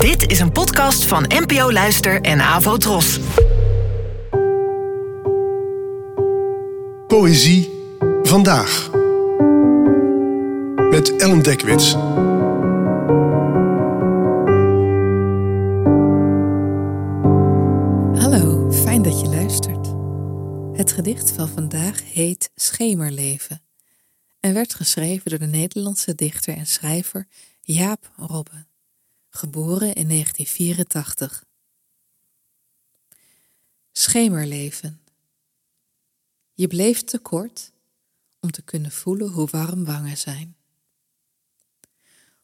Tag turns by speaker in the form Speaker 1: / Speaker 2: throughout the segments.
Speaker 1: Dit is een podcast van NPO Luister en Avo Tros.
Speaker 2: Poëzie vandaag. Met Ellen Dekwits.
Speaker 3: Hallo, fijn dat je luistert. Het gedicht van vandaag heet Schemerleven en werd geschreven door de Nederlandse dichter en schrijver Jaap Robbe, geboren in 1984. Schemerleven. Je bleef te kort om te kunnen voelen hoe warm wangen zijn.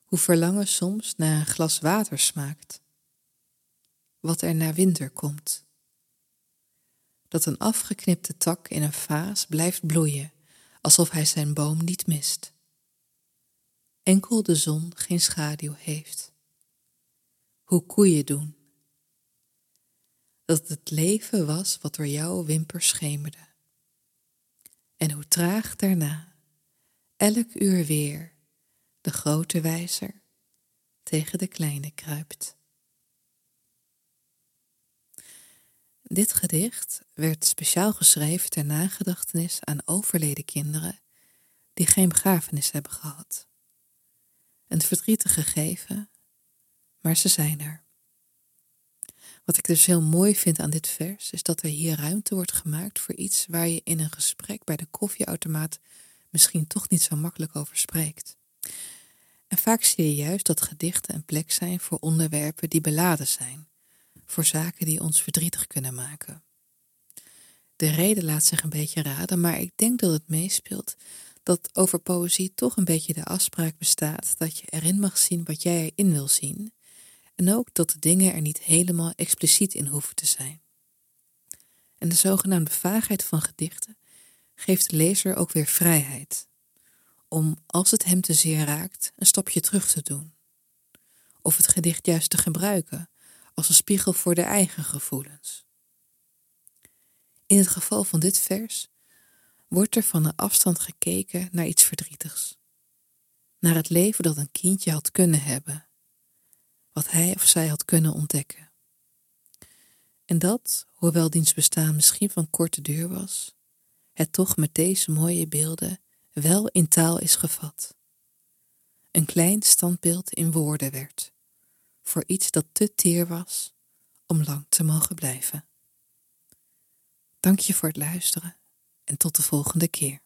Speaker 3: Hoe verlangen soms naar een glas water smaakt. Wat er na winter komt. Dat een afgeknipte tak in een vaas blijft bloeien, alsof hij zijn boom niet mist. Enkel de zon geen schaduw heeft. Hoe koeien doen. Dat het leven was wat door jouw wimpers schemerde. En hoe traag daarna, elk uur weer, de grote wijzer tegen de kleine kruipt. Dit gedicht werd speciaal geschreven ter nagedachtenis aan overleden kinderen die geen begrafenis hebben gehad. Een verdrietig gegeven, maar ze zijn er. Wat ik dus heel mooi vind aan dit vers is dat er hier ruimte wordt gemaakt voor iets waar je in een gesprek bij de koffieautomaat misschien toch niet zo makkelijk over spreekt. En vaak zie je juist dat gedichten een plek zijn voor onderwerpen die beladen zijn, voor zaken die ons verdrietig kunnen maken. De reden laat zich een beetje raden, maar ik denk dat het meespeelt dat over poëzie toch een beetje de afspraak bestaat dat je erin mag zien wat jij erin wil zien, en ook dat de dingen er niet helemaal expliciet in hoeven te zijn. En de zogenaamde vaagheid van gedichten geeft de lezer ook weer vrijheid om, als het hem te zeer raakt, een stapje terug te doen. Of het gedicht juist te gebruiken als een spiegel voor de eigen gevoelens. In het geval van dit vers wordt er van een afstand gekeken naar iets verdrietigs. Naar het leven dat een kindje had kunnen hebben, wat hij of zij had kunnen ontdekken. En dat, hoewel diens bestaan misschien van korte duur was, het toch met deze mooie beelden wel in taal is gevat. Een klein standbeeld in woorden werd, voor iets dat te teer was om lang te mogen blijven. Dank je voor het luisteren en tot de volgende keer.